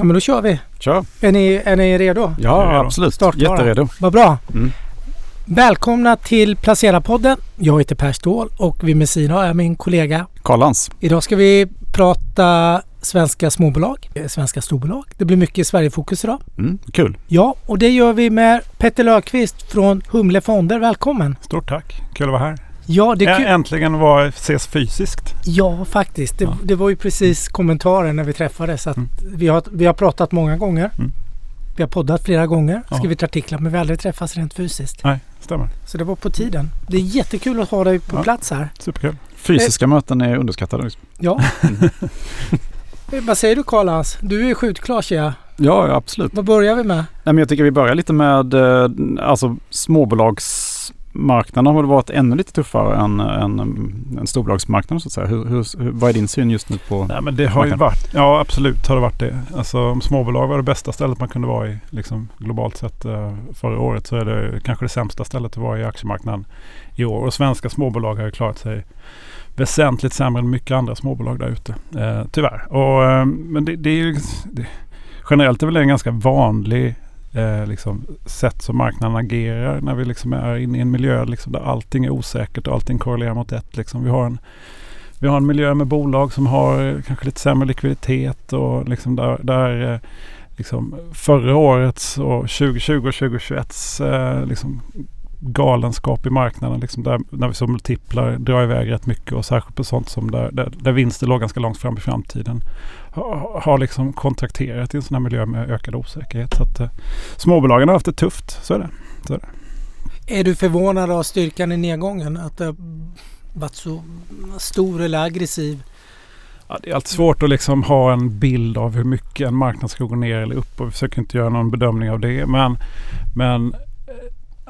Ja, men då kör vi. Kör! Är ni, är ni redo? Ja, är redo. absolut. Startklara. Jätteredo. Vad bra. Mm. Välkomna till Placera-podden. Jag heter Per Ståhl och vid min sida jag min kollega. Karlans. Idag ska vi prata svenska småbolag, eh, svenska storbolag. Det blir mycket Sverigefokus idag. Mm, kul. Ja, och det gör vi med Petter Löfqvist från Humle Fonder. Välkommen! Stort tack. Kul att vara här. Ja, det kul. Äntligen var, ses fysiskt. Ja, faktiskt. Det, Ja. det var ju precis kommentaren när vi träffades. Att Mm. vi, har, vi har pratat många gånger. Mm. Vi har poddat flera gånger, Ja. skrivit artiklar, men vi har aldrig träffats rent fysiskt. Nej, stämmer. Så det var på tiden. Det är jättekul att ha dig på Ja. plats här. Superkul. Fysiska möten är underskattade. liksom. Ja. Eh, Vad säger du Karl-Hans? Du är skjutklar ser jag. Ja, absolut. Vad börjar vi med? Nej, men jag tycker vi börjar lite med eh, alltså småbolagsmarknaden har väl varit ännu lite tuffare än, än, än storbolagsmarknaden så att säga. Hur, hur, vad är din syn just nu på? Nej, men det har ju Marknaden. varit, ja absolut har det varit det. Alltså om småbolag var det bästa stället man kunde vara i liksom, globalt sett eh, förra året så är det kanske det sämsta stället att vara i aktiemarknaden i år. Och svenska småbolag har ju klarat sig väsentligt sämre än mycket andra småbolag där ute. Eh, tyvärr. Och, eh, men det, det är ju det, generellt är väl en ganska vanlig eh, liksom, sätt som marknaden agerar när vi liksom är inne i en miljö liksom, där allting är osäkert och allting korrelerar mot ett. Liksom. Vi, har en, vi har en miljö med bolag som har eh, kanske lite sämre likviditet och liksom där, där eh, liksom, förra årets och 2020 och 2021 eh, liksom, galenskap i marknaden. Liksom där, när vi såg multiplar dra iväg rätt mycket och särskilt på sånt som där, där, där vinster låg ganska långt fram i framtiden. Har, har liksom kontrakterat i en sån här miljö med ökad osäkerhet. Så att, eh, småbolagen har haft det tufft, så är det. Är du förvånad av styrkan i nedgången? Att det varit så stor eller aggressiv? Ja, det är alltid svårt att liksom ha en bild av hur mycket en marknad ska gå ner eller upp och vi försöker inte göra någon bedömning av det. Men, men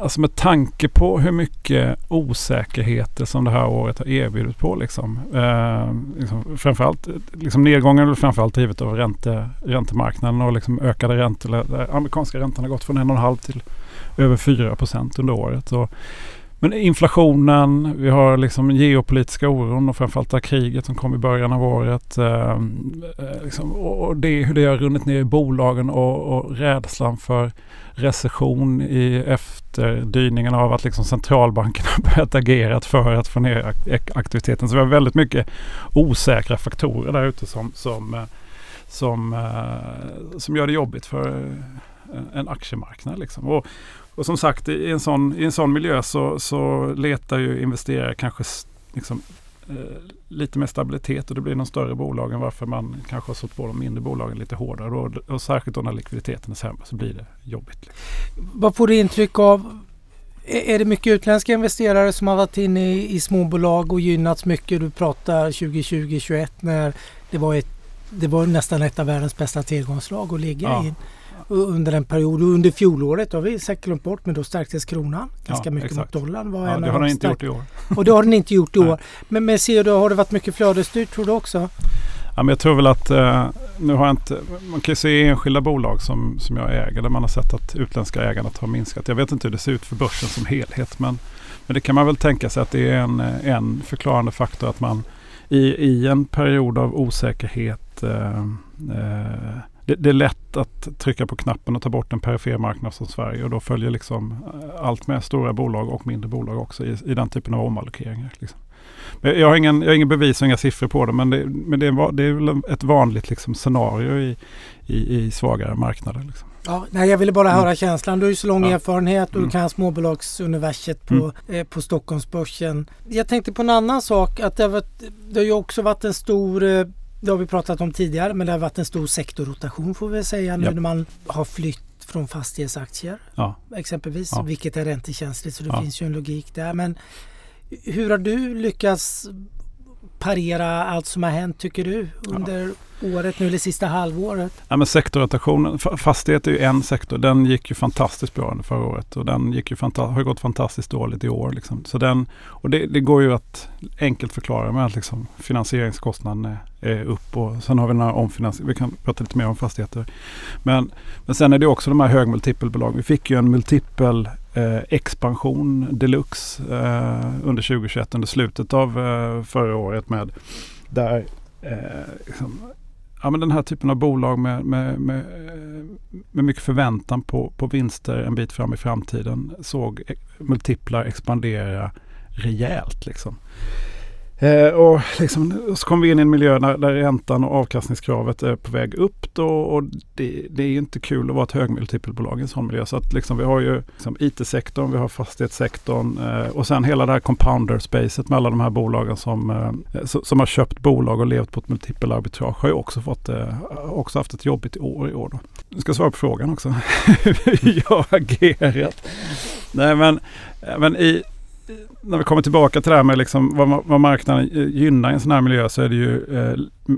alltså med tanke på hur mycket osäkerheter som det här året har erbjudit på. Liksom, eh, liksom framförallt, liksom nedgången är väl framförallt drivet av ränte, räntemarknaden och liksom ökade räntor. Eh, amerikanska räntan har gått från 1,5 till över 4 procent under året. Och, men inflationen, vi har liksom geopolitiska oron och framförallt det här kriget som kom i början av året. Ehm, eh, liksom, och det, hur det har runnit ner i bolagen och, och rädslan för recession i efterdyningen av att liksom centralbankerna börjat agera för att få ner aktiviteten. Så vi har väldigt mycket osäkra faktorer där ute som, som, eh, som, eh, som gör det jobbigt för eh, en aktiemarknad. Liksom. Och, och som sagt i en sån, i en sån miljö så, så letar ju investerare kanske liksom, eh, lite mer stabilitet och det blir de större bolagen varför man kanske har sått på de mindre bolagen lite hårdare. Och, och särskilt då när likviditeten är sämre så blir det jobbigt. Vad får du intryck av? Är är det mycket utländska investerare som har varit inne i, i småbolag och gynnats mycket? Du pratar 2020-2021 när det var, ett, det var nästan ett av världens bästa tillgångslag att ligga Ja. i under en period. Och under fjolåret har vi säkert glömt bort men då stärktes kronan ganska Ja, mycket exakt. mot dollarn. Var Ja, en det har de den inte gjort i år. Och det har den inte gjort i år. Men, men ser du, har det varit mycket flödesstyrt tror du också? Ja, men jag tror väl att eh, nu har jag inte, man kan ju se enskilda bolag som, som jag äger där man har sett att utländska ägandet har minskat. Jag vet inte hur det ser ut för börsen som helhet men, men det kan man väl tänka sig att det är en, en förklarande faktor att man i, i en period av osäkerhet eh, eh, det, det är lätt att trycka på knappen och ta bort en perifer marknad som Sverige och då följer liksom eh, allt med stora bolag och mindre bolag också i, i den typen av omallokeringar. Liksom. Men Jag har, ingen, jag har ingen bevis och inga siffror på det men det, men det, är, det är väl ett vanligt liksom, scenario i, i, i svagare marknader. Liksom. Ja, nej, jag ville bara Mm. höra känslan. Du har ju så lång Ja. erfarenhet och Mm. du kan småbolagsuniverset på, Mm. eh, på Stockholmsbörsen. Jag tänkte på en annan sak. Att det, har varit, det har ju också varit en stor, eh, det har vi pratat om tidigare, men det har varit en stor sektorrotation får vi säga nu Ja. när man har flytt från fastighetsaktier Ja. exempelvis, Ja. vilket är räntekänsligt så det Ja. finns ju en logik där. Men hur har du lyckats parera allt som har hänt tycker du under året nu eller sista halvåret? Ja, men sektorrotationen, fastighet är ju en sektor. Den gick ju fantastiskt bra under förra året och den gick ju har gått fantastiskt dåligt i år. Liksom. Så den, och det, det går ju att enkelt förklara med att liksom finansieringskostnaden är, är upp och sen har vi den här omfinansieringen. Vi kan prata lite mer om fastigheter. Men, men sen är det också de här högmultipelbolagen. Vi fick ju en multipel eh, expansion deluxe eh, under 2021 under slutet av eh, förra året med där eh, liksom, ja, men den här typen av bolag med, med, med, eh, med mycket förväntan på, på vinster en bit fram i framtiden såg multiplar expandera rejält. Liksom. Eh, och, liksom, så kommer vi in i en miljö där, där räntan och avkastningskravet är på väg upp. Då, och det, det är inte kul att vara ett högmultipelbolag i en sån miljö. Så att, liksom, vi har ju liksom, IT-sektorn, vi har fastighetssektorn eh, och sen hela det här compounder-spacet med alla de här bolagen som, eh, som har köpt bolag och levt på ett multipelarbitrage har ju också, fått, eh, också haft ett jobbigt år i år. Då. Jag ska svara på frågan också. Hur jag har agerat. Nej men, men i när vi kommer tillbaka till det här med liksom vad, vad marknaden gynnar i en sån här miljö så är det ju eh,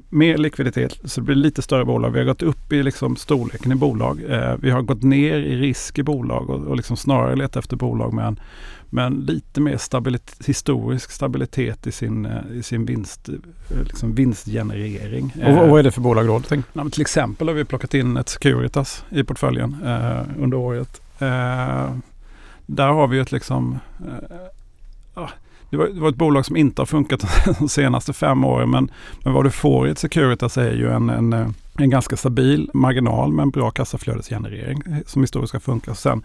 mer likviditet, så det blir lite större bolag. Vi har gått upp i liksom storleken i bolag. Eh, vi har gått ner i risk i bolag och, och liksom snarare letat efter bolag med en, med en lite mer stabilit, historisk stabilitet i sin, eh, i sin vinst, eh, liksom vinstgenerering. Och, och vad är det för bolag då? Ja, till exempel har vi plockat in ett Securitas i portföljen eh, under året. Eh, där har vi ett liksom det var, det var, ett bolag som inte har funkat de senaste fem åren. Men, men vad du får i ett Securitas är ju en, en, eh, en ganska stabil marginal med en bra kassaflödesgenerering eh, som historiskt ska funka. Sen,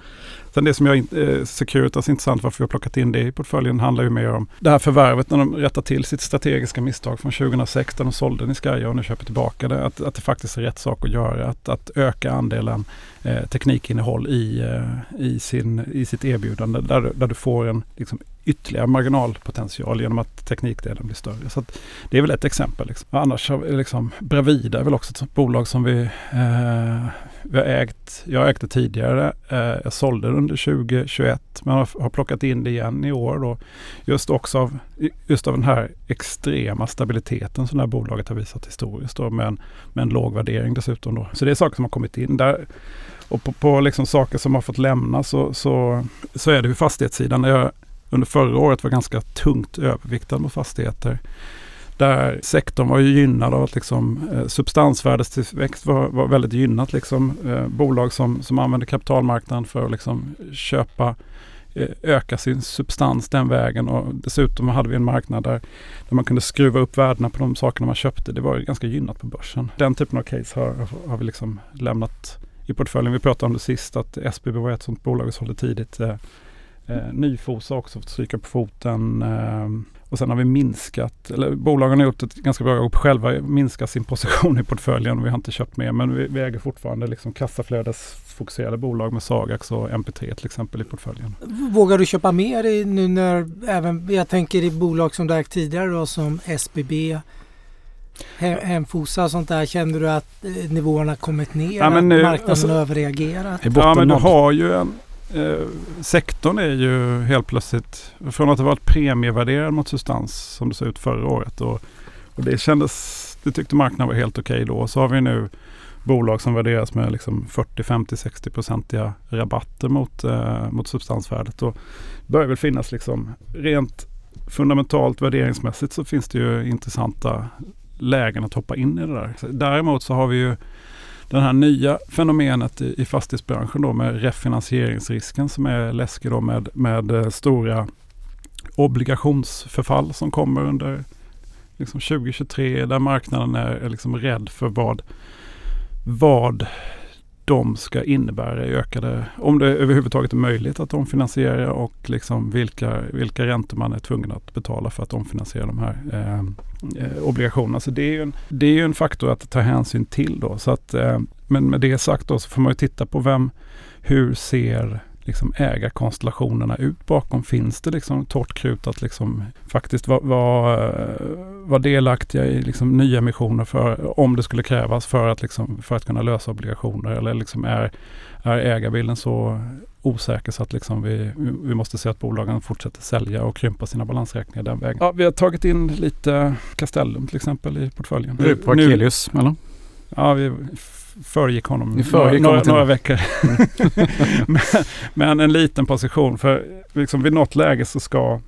sen det som jag, eh, Securitas är intressant varför vi har plockat in det i portföljen handlar ju mer om det här förvärvet när de rättar till sitt strategiska misstag från 2006 där de sålde Niscaya och nu köper tillbaka det. Att, att det faktiskt är rätt sak att göra. Att, att öka andelen eh, teknikinnehåll i, eh, i, sin, i sitt erbjudande där, där du får en liksom, ytterligare marginalpotential genom att teknikdelen blir större. Så det är väl ett exempel. Liksom. Annars har liksom, Bravida är väl också ett bolag som vi, eh, vi har ägt. Jag ägde tidigare. Eh, jag sålde det under 2021 men har, har plockat in det igen i år. Då. Just också av, just av den här extrema stabiliteten som det här bolaget har visat historiskt. Då, med, en, med en låg värdering dessutom. Då. Så det är saker som har kommit in. där och på, på liksom saker som har fått lämna så, så, så är det ju fastighetssidan. Jag under förra året var ganska tungt överviktad mot fastigheter. Där sektorn var ju gynnad av att liksom, eh, substansvärdestillväxt var, var väldigt gynnat. Liksom, eh, bolag som, som använder kapitalmarknaden för att liksom, köpa eh, öka sin substans den vägen och dessutom hade vi en marknad där, där man kunde skruva upp värdena på de sakerna man köpte. Det var ganska gynnat på börsen. Den typen av case har, har vi liksom lämnat i portföljen. Vi pratade om det sist att SBB var ett sådant bolag vi sålde tidigt. Eh, Eh, Nyfosa också fått stryka på foten. Eh, och sen har vi minskat, eller bolagen har gjort ett ganska bra jobb själva, minska sin position i portföljen. Vi har inte köpt mer men vi, vi äger fortfarande liksom kassaflödesfokuserade bolag med Sagax och MP3 till exempel i portföljen. Vågar du köpa mer i, nu när även, jag tänker i bolag som du ägt tidigare då som SBB Hemfosa och sånt där, kände du att eh, nivåerna kommit ner? Ja, men nu, marknaden alltså, överreagerat? Ja men du har ju en, eh, sektorn är ju helt plötsligt, från att ha varit premievärderad mot substans som det såg ut förra året. Och, och det kändes, det tyckte marknaden var helt okej okay då. Så har vi nu bolag som värderas med liksom 40, 50, 60 procentiga rabatter mot, eh, mot substansvärdet. Och det börjar väl finnas liksom rent fundamentalt värderingsmässigt så finns det ju intressanta lägen att hoppa in i det där. Däremot så har vi ju det här nya fenomenet i, i fastighetsbranschen då med refinansieringsrisken som är läskig då med, med eh, stora obligationsförfall som kommer under liksom 2023 där marknaden är, är liksom rädd för vad, vad de ska innebära i ökade, om det överhuvudtaget är möjligt att omfinansiera och liksom vilka, vilka räntor man är tvungen att betala för att omfinansiera de här eh, eh, obligationerna. Så det är, ju en, det är ju en faktor att ta hänsyn till då. Så att, eh, men med det sagt då så får man ju titta på vem, hur ser liksom ägarkonstellationerna ut bakom? Finns det liksom torrt krut att liksom faktiskt vara var, var delaktiga i liksom nya emissioner för, om det skulle krävas för att, liksom, för att kunna lösa obligationer? Eller liksom är, är ägarbilden så osäker så att liksom vi, vi måste se att bolagen fortsätter sälja och krympa sina balansräkningar den vägen. Ja, vi har tagit in lite Castellum till exempel i portföljen. Nu på Akelius, eller? Ja, vi föregick honom föregick några, några, några veckor. men, men, en liten position. För liksom vid något läge så ska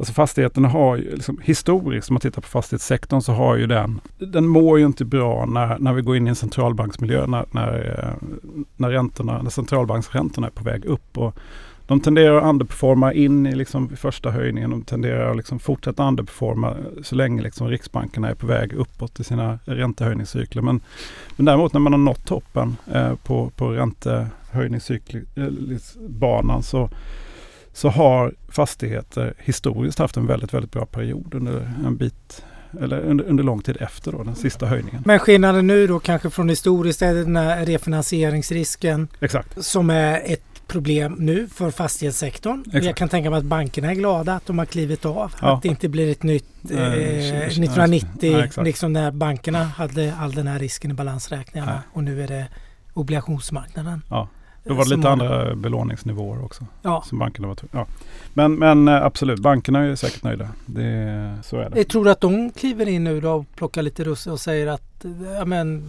Alltså fastigheterna har ju, liksom, historiskt, om man tittar på fastighetssektorn, så har ju den, den mår ju inte bra när, när vi går in i en centralbanksmiljö, när, när, när, räntorna, när centralbanksräntorna är på väg upp. Och de tenderar att underperforma in i liksom första höjningen. De tenderar att liksom fortsätta underperforma så länge liksom Riksbankerna är på väg uppåt i sina räntehöjningscykler. Men, men däremot när man har nått toppen eh, på, på räntehöjningsbanan så, så har fastigheter historiskt haft en väldigt, väldigt bra period under en bit eller under, under lång tid efter då, den sista höjningen. Men skillnaden nu då kanske från historiskt är den här refinansieringsrisken Exakt. som är ett problem nu för fastighetssektorn. Exakt. Jag kan tänka mig att bankerna är glada att de har klivit av. Ja. Att det inte blir ett nytt eh, Nej, 1990 nej, exakt. liksom när bankerna hade all den här risken i balansräkningarna och nu är det obligationsmarknaden. Ja. Då var det lite andra belåningsnivåer också. Ja. Som bankerna var ja. Men, men eh, absolut, bankerna är säkert nöjda. Det, så är det. Jag tror att de kliver in nu då och plockar lite russin och säger att eh, ja, men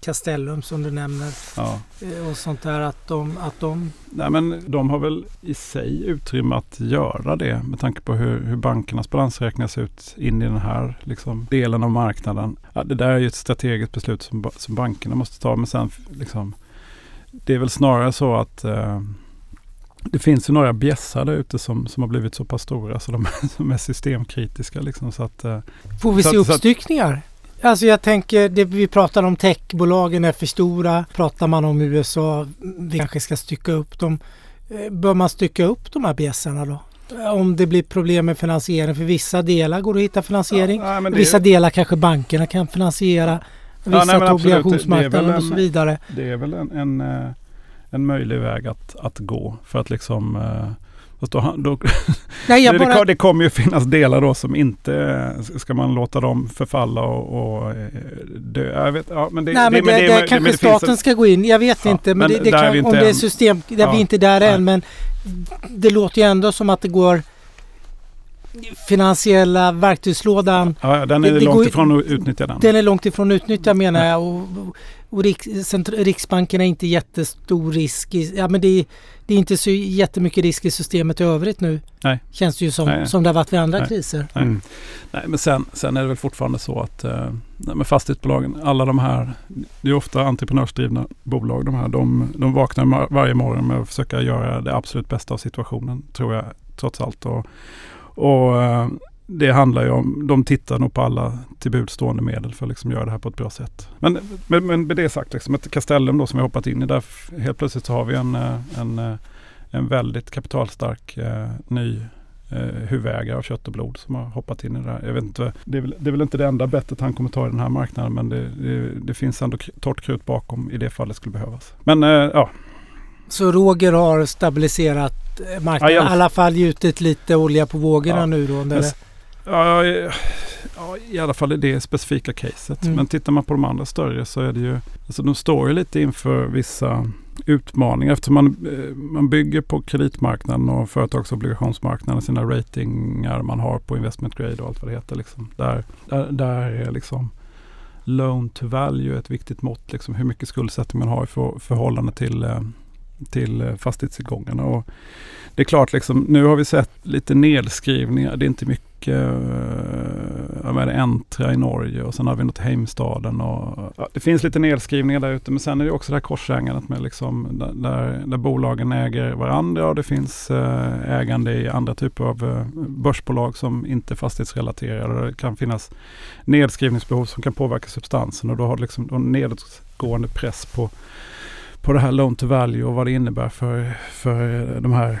Castellum som du nämner Ja. eh, och sånt där att de, att de Nej, men de har väl i sig utrymme att göra det med tanke på hur, hur bankernas balansräkningar ser ut in i den här liksom, delen av marknaden. Ja, det där är ju ett strategiskt beslut som, som bankerna måste ta. Men sen liksom, det är väl snarare så att eh, det finns ju några bjässar där ute som, som har blivit så pass stora så de som är systemkritiska. Liksom, så att, eh, Får vi se uppstyckningar? Alltså jag tänker, det vi pratar om techbolagen är för stora. Pratar man om USA, vi kanske ska stycka upp dem. Eh, Bör man stycka upp de här bjässarna då? Om det blir problem med finansiering, för vissa delar går att hitta finansiering. Ja, nej, vissa delar kanske bankerna kan finansiera. Vissa nej, men. Det- det är obligationsmarknaden väl och så en- vidare. Det är väl en, en, eh, en möjlig väg att, att gå för att liksom eh, fast då, då, Nej, jag det, bara, det, det kommer ju finnas delar då som inte, eh, ska man låta dem förfalla och, och dö? Jag vet, ja, men det, nej, men det, men det, men kanske det finns staten en- ska gå in. Jag vet Ja, inte. Men, men det, det kan, om det är system, där Ja, vi inte är där nej. än. Men det låter ju ändå som att det går finansiella verktygslådan Ja, den det- är det långt går ifrån att utnyttja den. Den är långt ifrån utnyttjad menar jag. Och, och Riks, Riksbanken är inte jättestor risk. I, ja, men det, är- det är inte så jättemycket risk i systemet i övrigt nu. Nej. Känns det ju som, Nej. som det har varit vid andra Nej. kriser. Nej. Mm. Nej, men sen, sen är det väl fortfarande så att eh, med fastighetsbolagen, alla de här, det är ofta entreprenörsdrivna bolag de här, de, de vaknar varje morgon med att försöka göra det absolut bästa av situationen, tror jag trots allt. Och, och eh, det handlar ju om, de tittar nog på alla tillbudstående medel för att liksom göra det här på ett bra sätt. Men, men, men med det sagt, liksom, ett Castellum då som vi har hoppat in i, där helt plötsligt så har vi en, eh, en, eh, en väldigt kapitalstark eh, ny eh, huvudägare av kött och blod som har hoppat in i det här. Jag vet inte, det, är väl, det är väl inte det enda bettet han kommer ta i den här marknaden men det, det, det finns ändå torrt krut bakom i det fall det skulle behövas. Men eh, ja, Så Roger har stabiliserat marknaden. Ja, I jag- alla fall gjutit lite olja på vågorna Ja. nu då. Men ja, eh, ja, i alla fall i det specifika caset. Mm. Men tittar man på de andra större så är det ju, alltså de står ju lite inför vissa utmaningar eftersom man, eh, man bygger på kreditmarknaden och företagsobligationsmarknaden sina ratingar man har på investment grade och allt vad det heter. Liksom. Där, där, där är liksom loan to value ett viktigt mått. Liksom hur mycket skuldsättning man har i för, förhållande till, eh, till eh, fastighetstillgångarna. Och det är klart, liksom, nu har vi sett lite nedskrivningar. Det är inte mycket uh, vad är det, Entra i Norge och sen har vi något Heimstaden. Och, ja, det finns lite nedskrivningar där ute men sen är det också det här korsägandet med liksom, där, där, bolagen äger varandra och det finns eh, ägande i andra typer av eh, börsbolag som inte är fastighetsrelaterade. Det kan finnas nedskrivningsbehov som kan påverka substansen och då har det liksom en nedåtgående press på, på det här loan to value och vad det innebär för, för de här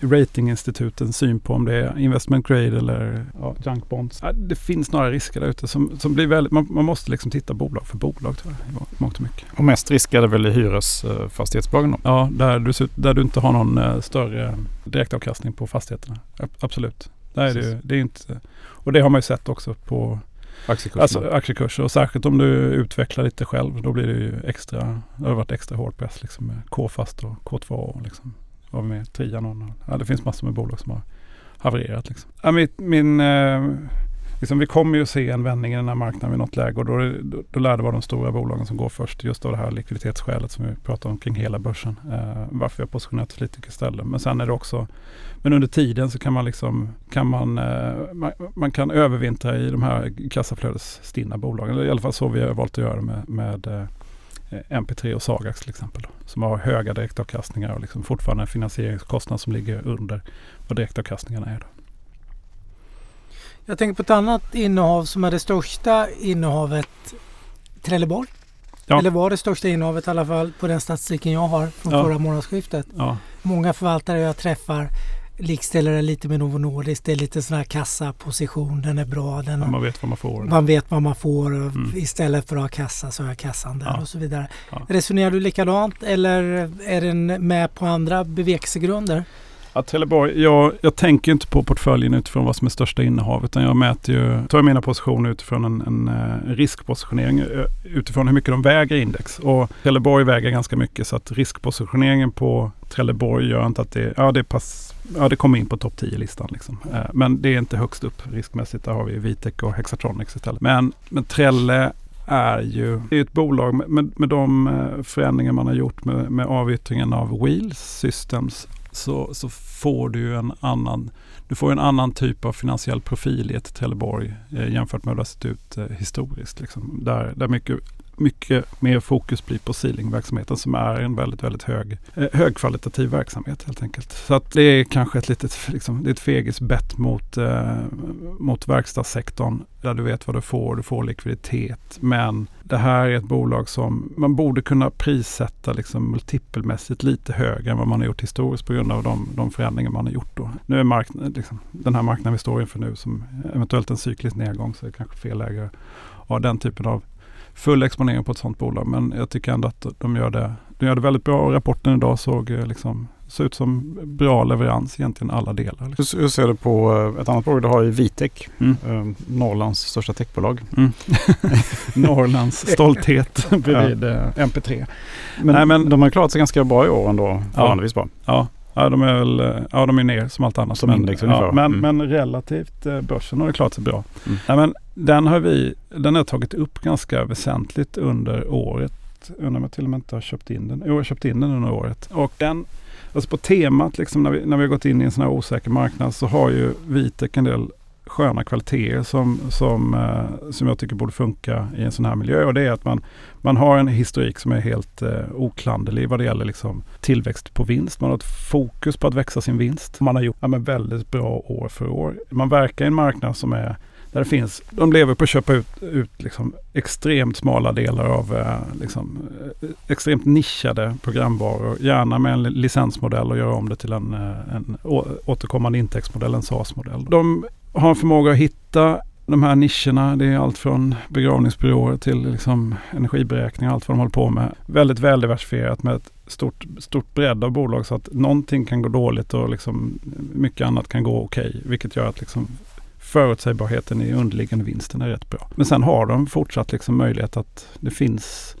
ratinginstitutens syn på om det är investment grade eller ja, junk bonds. Det finns några risker där ute som, som blir väldigt, man, man måste liksom titta bolag för bolag tror jag, i mångt och mycket. Och mest risk är det väl i hyresfastighetsbolagen då? Ja, där du, där du inte har någon eh, större direktavkastning på fastigheterna. Ab- Absolut. Där är det, ju, det är inte, och det har man ju sett också på Aktiekurserna? alltså, aktiekurser. Och särskilt om du utvecklar lite själv. Då blir det ju extra, det har varit extra hård press liksom med K-fast och K2 och liksom. Vi med Trianon. Ja, det finns massor med bolag som har havererat liksom. Ja, mitt, min, eh, liksom, vi kommer ju se en vändning i den här marknaden vid något läge och då, då, då lär det vara de stora bolagen som går först. Just av det här likviditetsskälet som vi pratar om kring hela börsen. Eh, varför vi har positionerat oss lite istället. Men sen är det också men under tiden så kan man liksom kan man, eh, man, man kan övervintra i de här kassaflödesstinna bolagen. Eller i alla fall så vi har valt att göra med, med eh, eh, MP3 och Sagax till exempel. Då, som har höga direktavkastningar och liksom fortfarande en finansieringskostnad som ligger under vad direktavkastningarna är. Då. Jag tänker på ett annat innehav som är det största innehavet. Trelleborg. Ja. Eller var det största innehavet i alla fall på den statistiken jag har från Ja. förra månadsskiftet. Ja, Många förvaltare jag träffar likställer det lite med Novo Nordisk. Det är lite sån här kassaposition. Den är bra. Den man vet vad man får. man vet vad man får. Mm. Istället för att ha kassa så har jag kassan där Ja. och så vidare. Ja. Resonerar du likadant eller är den med på andra bevekelsegrunder? Ja, Trelleborg, jag, jag tänker inte på portföljen utifrån vad som är största innehav utan jag mäter ju, tar mina positioner utifrån en, en, eh, riskpositionering eh, utifrån hur mycket de väger i index. Och Trelleborg väger ganska mycket så att riskpositioneringen på Trelleborg gör inte att det, ja det, pass, ja, det kommer in på topp 10-listan. Liksom. Eh, men det är inte högst upp riskmässigt. Där har vi Vitec och Hexatronics istället. Men, men Trelle är ju det är ett bolag med, med, med de förändringar man har gjort med, med avyttringen av Wheels Systems så, så får du en annan du får en annan typ av finansiell profil i ett Trelleborg eh, jämfört med hur det har sett ut eh, historiskt. Liksom. Där, där mycket, mycket mer fokus blir på sealingverksamheten som är en väldigt, väldigt hög, eh, högkvalitativ verksamhet helt enkelt. Så att det är kanske ett litet liksom, det är ett fegisbett mot, eh, mot verkstadssektorn där du vet vad du får, du får likviditet. Men det här är ett bolag som man borde kunna prissätta liksom multipelmässigt lite högre än vad man har gjort historiskt på grund av de, de förändringar man har gjort då. Nu är marknaden, liksom, den här marknaden vi står inför nu som eventuellt en cyklisk nedgång så är det kanske fel läge att ha den typen av full exponering på ett sådant bolag. Men jag tycker ändå att de gör det, de gör det väldigt bra. Rapporten idag såg eh, liksom, såg ut som bra leverans egentligen alla delar. Liksom. Hur, ser du på eh, ett annat bolag? Du har ju Vitec, Mm. eh, Norrlands största techbolag. Mm. Norrlands stolthet bredvid eh, MP3. Men, Nej, men- de har klarat sig ganska bra i år ändå. Förhållandevis bra. Ja, ja, de är väl ja, de är ner som allt annat. Som men, index ja, ungefär. men, Mm. men relativt börsen har det klarat sig bra. Mm. Nej, men den har vi den har jag tagit upp ganska väsentligt under året. Undrar om jag till och med inte har köpt in den. Jo, jag har köpt in den under året. Och den, alltså på temat liksom när vi, när vi har gått in i en sån här osäker marknad så har ju Vitec en del sköna kvaliteter som, som, eh, som jag tycker borde funka i en sån här miljö. Och det är att man, man har en historik som är helt eh, oklanderlig vad det gäller liksom, tillväxt på vinst. Man har ett fokus på att växa sin vinst. Man har gjort ja, men väldigt bra år för år. Man verkar i en marknad som är där det finns, de lever på att köpa ut, ut liksom extremt smala delar av eh, liksom, eh, extremt nischade programvaror. Gärna med en licensmodell och göra om det till en, eh, en återkommande intäktsmodell, en SaaS-modell. De har en förmåga att hitta de här nischerna. Det är allt från begravningsbyråer till liksom energiberäkningar, allt vad de håller på med. Väldigt väldiversifierat med ett stort, stort bredd av bolag så att någonting kan gå dåligt och liksom mycket annat kan gå okej. vilket gör att liksom förutsägbarheten i underliggande vinsten är rätt bra. Men sen har de fortsatt liksom möjlighet att det finns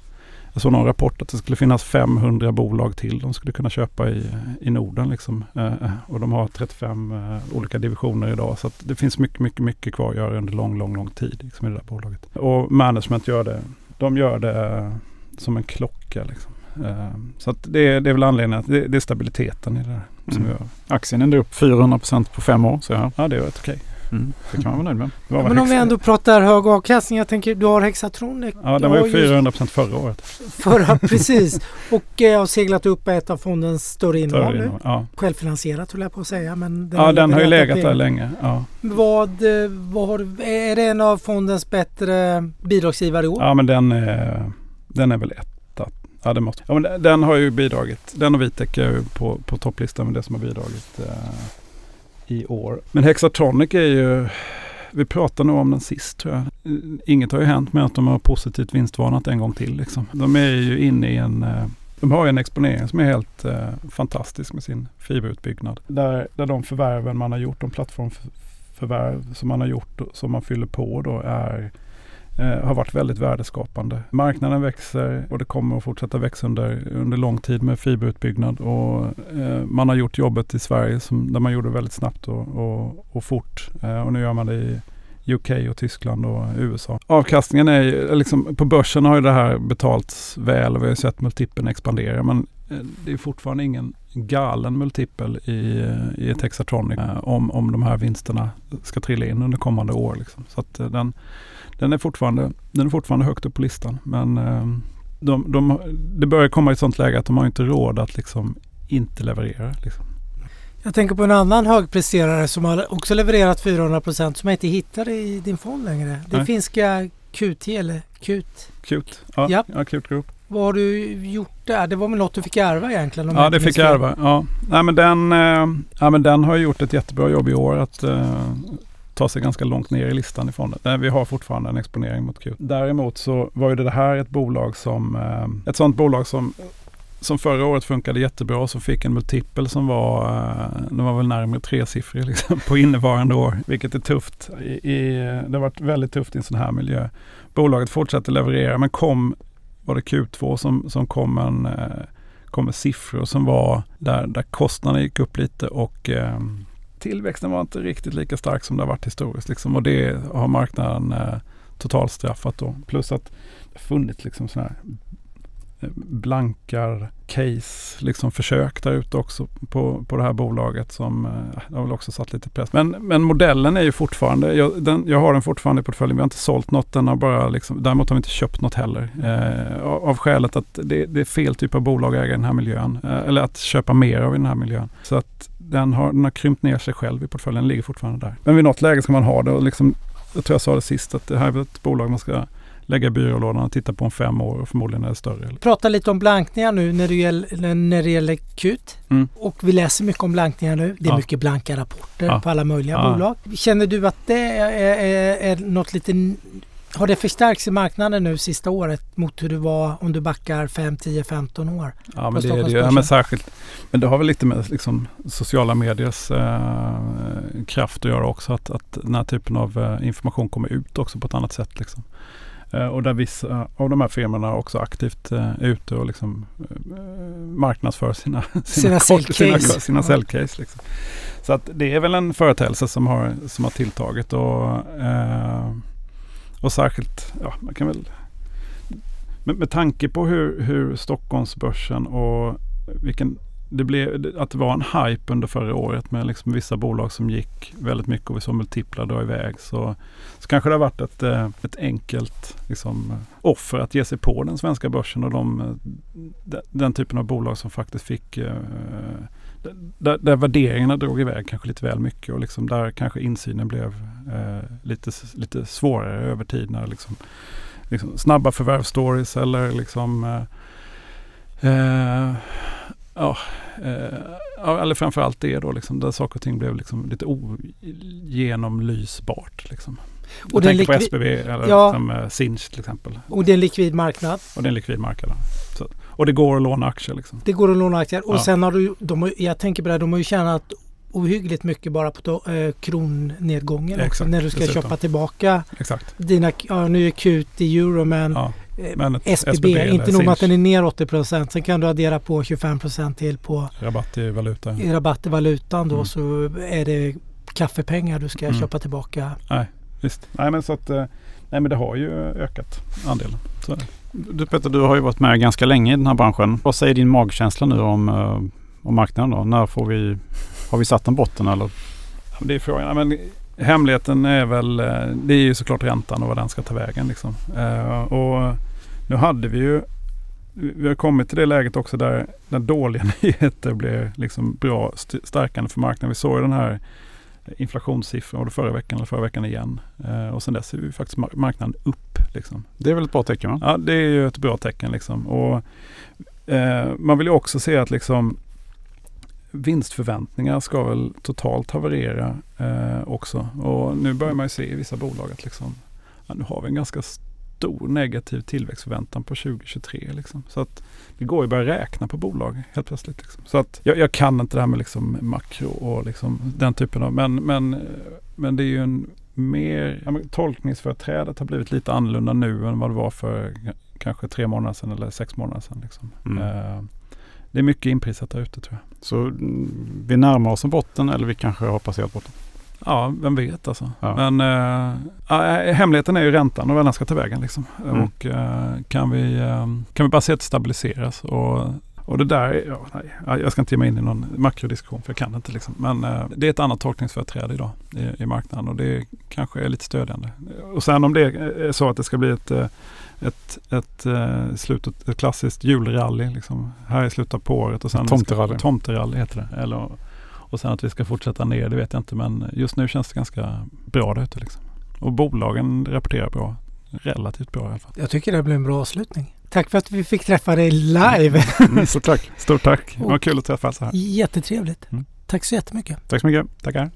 jag såg någon rapport att det skulle finnas 500 bolag till de skulle kunna köpa i, i Norden. Liksom. Eh, och de har 35 eh, olika divisioner idag. Så det finns mycket, mycket, mycket kvar att göra under lång, lång, lång tid liksom, i det där bolaget. Och management gör det. De gör det eh, som en klocka. Liksom. Eh, så det, det är väl anledningen att det, det är stabiliteten i det där som Mm. gör. Aktien är upp 400% på fem år. Så här. Ja, det är rätt okej. Mm. Det kan man vara nöjd med. Ja, men om vi ändå pratar hög avkastning. Jag tänker du har Hexatronic. Ja, den var har ju just 400% förra året. Förra, precis. Och eh, har seglat upp ett av fondens större innehav nu. Ja, Självfinansierat höll jag på att säga. Men ja den har ju legat där länge. Ja. Vad, eh, vad har, är det en av fondens bättre bidragsgivare i år? Ja, men den är, den är väl etta. Ja, det måste. Ja, men den- den har ju bidragit. Den och Vitec är ju på, på topplistan med det som har bidragit eh, i år. Men Hexatronic är ju, vi pratade nog om den sist tror jag. Inget har ju hänt med att de har positivt vinstvarnat en gång till. Liksom. De är ju inne i en eh, de har ju en exponering som är helt eh, fantastisk med sin fiberutbyggnad. Där, där de förvärven man har gjort, de plattformförvärv som man har gjort och som man fyller på då är Eh, har varit väldigt värdeskapande. Marknaden växer och det kommer att fortsätta växa under, under lång tid med fiberutbyggnad. Och, eh, man har gjort jobbet i Sverige som, där man gjorde det väldigt snabbt och, och, och fort. Eh, och nu gör man det i UK och Tyskland och USA. Avkastningen är ju, liksom, på börsen har ju det här betalts väl och vi har sett multipeln expandera. Men eh, det är fortfarande ingen galen multipel i, i ett Hexatronic eh, om, om de här vinsterna ska trilla in under kommande år. Liksom. Så att eh, den, den är, fortfarande, den är fortfarande högt upp på listan. Men eh, de, de, det börjar komma i ett sånt läge att de har inte råd att liksom inte leverera. Liksom. Jag tänker på en annan högpresterare som har också levererat 400 procent som jag inte hittar i din fond längre. Det Nej. finska QT eller QT. Cute. Ja, Japp. ja Cute Group. Vad har du gjort där? Det var väl något du fick ärva egentligen? Ja, det fick jag ärva. Ja. Nej, men den, eh, ja, men den har gjort ett jättebra jobb i år att eh, ta sig ganska långt ner i listan i fonden. Eh, Vi har fortfarande en exponering mot Q. Däremot så var ju det här ett bolag som, eh, ett sånt bolag som som förra året funkade jättebra som fick en multipel som var, eh, den var väl närmare tresiffrig liksom, på innevarande år. Vilket är tufft. I, i, det har varit väldigt tufft i en sån här miljö. Bolaget fortsatte leverera men kom, var det Q2 som, som kom en eh, kom med siffror som var där, där kostnaderna gick upp lite och eh, tillväxten var inte riktigt lika stark som det har varit historiskt. Liksom, och det har marknaden eh, totalstraffat då. Plus att det har funnits liksom sådana här blankar case, liksom försök där ute också på, på det här bolaget som eh, har väl också satt lite press. Men, men modellen är ju fortfarande, jag, den, jag har den fortfarande i portföljen. Vi har inte sålt något, den har bara liksom, däremot har vi inte köpt något heller. Eh, av av skälet att det, det är fel typ av bolag att äga i den här miljön. Eh, eller att köpa mer av i den här miljön. Så att den har, den har krympt ner sig själv i portföljen, den ligger fortfarande där. Men vid något läge ska man ha det och liksom, jag tror jag sa det sist, att det här är ett bolag man ska lägga i byrålådan och titta på om fem år och förmodligen är det större. Prata lite om blankningar nu när det gäller, när det gäller KUT. Mm. Och vi läser mycket om blankningar nu. Det är Ja. mycket blanka rapporter Ja. på alla möjliga Ja. bolag. Känner du att det är, är, är något lite... Har det förstärkts i marknaden nu sista året mot hur det var om du backar 5, 10, 15 år? Ja, men det är det ju. Ja, men särskilt. Men det har väl lite med liksom, sociala mediers eh, kraft att göra också. Att, att den här typen av eh, information kommer ut också på ett annat sätt. Liksom. Eh, och där vissa av de här firmorna också aktivt eh, är ute och liksom, eh, marknadsför sina, Sina sina, sina säljcase. Liksom. Så att det är väl en företeelse som har, som har tilltagit. Och, eh, och särskilt, ja man kan väl med, med tanke på hur, hur Stockholmsbörsen och vilken det blev, att det var en hype under förra året med liksom vissa bolag som gick väldigt mycket och vi såg multiplar dra iväg. Så, så kanske det har varit ett, eh, ett enkelt liksom, offer att ge sig på den svenska börsen och de, eh, de, den typen av bolag som faktiskt fick eh, där, där värderingarna drog iväg kanske lite väl mycket och liksom där kanske insynen blev eh, lite, lite svårare över tid när liksom, liksom snabba förvärvsstories eller liksom eh, eh, ja, eh, eller framförallt det då liksom, där saker och ting blev liksom lite ogenomlysbart. Liksom. Och Jag tänker på SBB eller Ja. liksom, eh, Sinch till exempel. Och det är en likvid marknad. Och det är en likvid marknad. Och det går att låna aktier liksom. Det går att låna aktier. Och Ja. sen har du, de, jag tänker på det, här, de har ju tjänat ohyggligt mycket bara på då, eh, kronnedgången också. Exakt, När du ska dessutom. köpa tillbaka Exakt. dina, ja nu är QT i euro men, Ja, eh, men SBB eller inte nog med att den är ner 80% sen kan du addera på 25% till på rabatt i valuta. i rabatt i valutan då Mm. så är det kaffepengar du ska Mm. köpa tillbaka. Visst. Nej men så att eh, Nej men det har ju ökat andelen. Så är det. Du Peter, du har ju varit med ganska länge i den här branschen. Vad säger din magkänsla nu om, eh, om marknaden då? När får vi, har vi satt en botten eller? Ja, Det är frågan. Men hemligheten är väl, eh, det är ju såklart räntan och vad den ska ta vägen. Liksom. Eh, och nu hade vi ju, vi har kommit till det läget också där, där dåliga nyheter blir liksom bra st- stärkande för marknaden. Vi såg ju den här inflationssiffran, var det förra veckan eller förra veckan igen. Eh, och sen dess är ju faktiskt mar- marknaden upp. Liksom. Det är väl ett bra tecken va? Ja, det är ju ett bra tecken. Liksom. Och, eh, man vill ju också se att liksom, vinstförväntningar ska väl totalt haverera eh, också. Och nu börjar man ju se i vissa bolag att liksom, ja, nu har vi en ganska stor negativ tillväxtförväntan på 2023. Liksom. Så att det går ju att börja räkna på bolag helt plötsligt. Liksom. Så att jag, jag kan inte det här med liksom makro och liksom den typen av, men, men, men det är ju en mer, ja, tolkningsföreträdet har blivit lite annorlunda nu än vad det var för kanske tre månader sedan eller sex månader sedan. Liksom. Mm. Eh, det är mycket inprisat där ute tror jag. Så vi närmar oss en botten eller vi kanske har passerat botten. Ja, vem vet alltså. Ja. Men ja, hemligheten är ju räntan och vad den ska ta vägen. Liksom. Mm. Och eh, kan, vi, eh, kan vi bara se att det stabiliseras. Och, och det där, ja, nej, ja, jag ska inte ge mig in i någon makrodiskussion för jag kan inte. Liksom. Men eh, det är ett annat tolkningsföreträde idag i, i marknaden och det kanske är lite stödjande. Och sen om det är så att det ska bli ett, ett, ett, eh, slutet, ett klassiskt julrally liksom, här i slutet på året. Och sen Tomterally. Ska, tomterally heter det. Eller, och sen att vi ska fortsätta ner, det vet jag inte. Men just nu känns det ganska bra där ute. Liksom. Och bolagen rapporterar bra. Relativt bra i alla fall. Jag tycker det blir en bra avslutning. Tack för att vi fick träffa dig live. Mm, stort tack. Stort tack. Det var kul att träffas här. Jättetrevligt. Mm. Tack så jättemycket. Tack så mycket. Tackar.